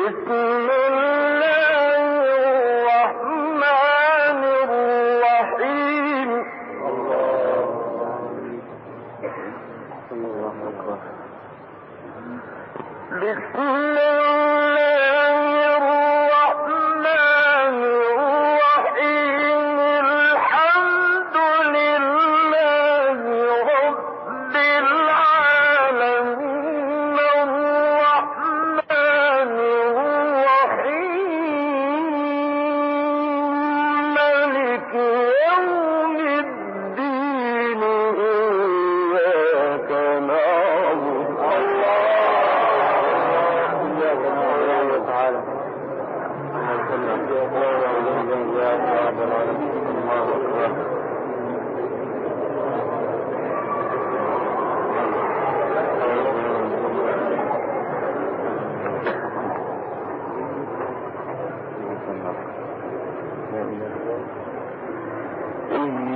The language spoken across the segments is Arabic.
بسم الله إذ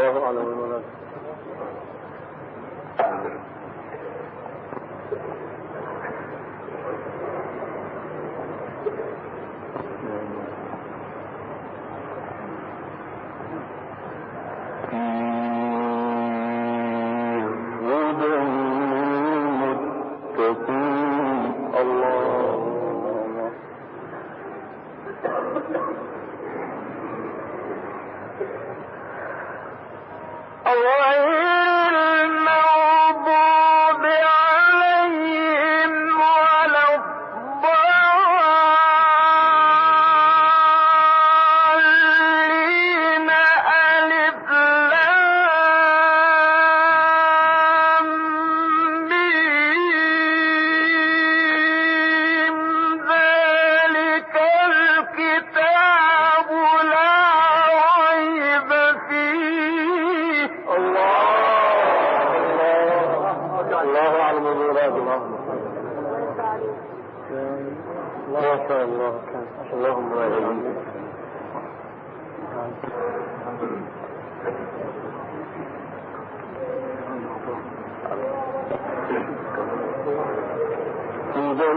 والله أعلم المنام ما شاء الله اللهم امين إذا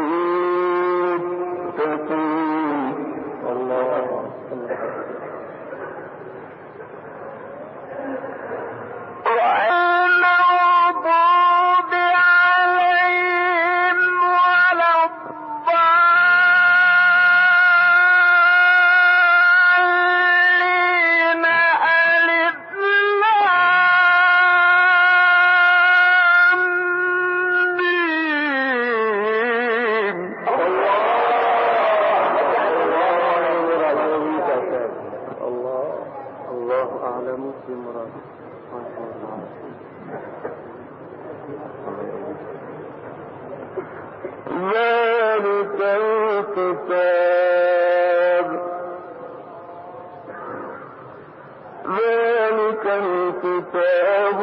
ذلك الكتاب. ذلك الكتاب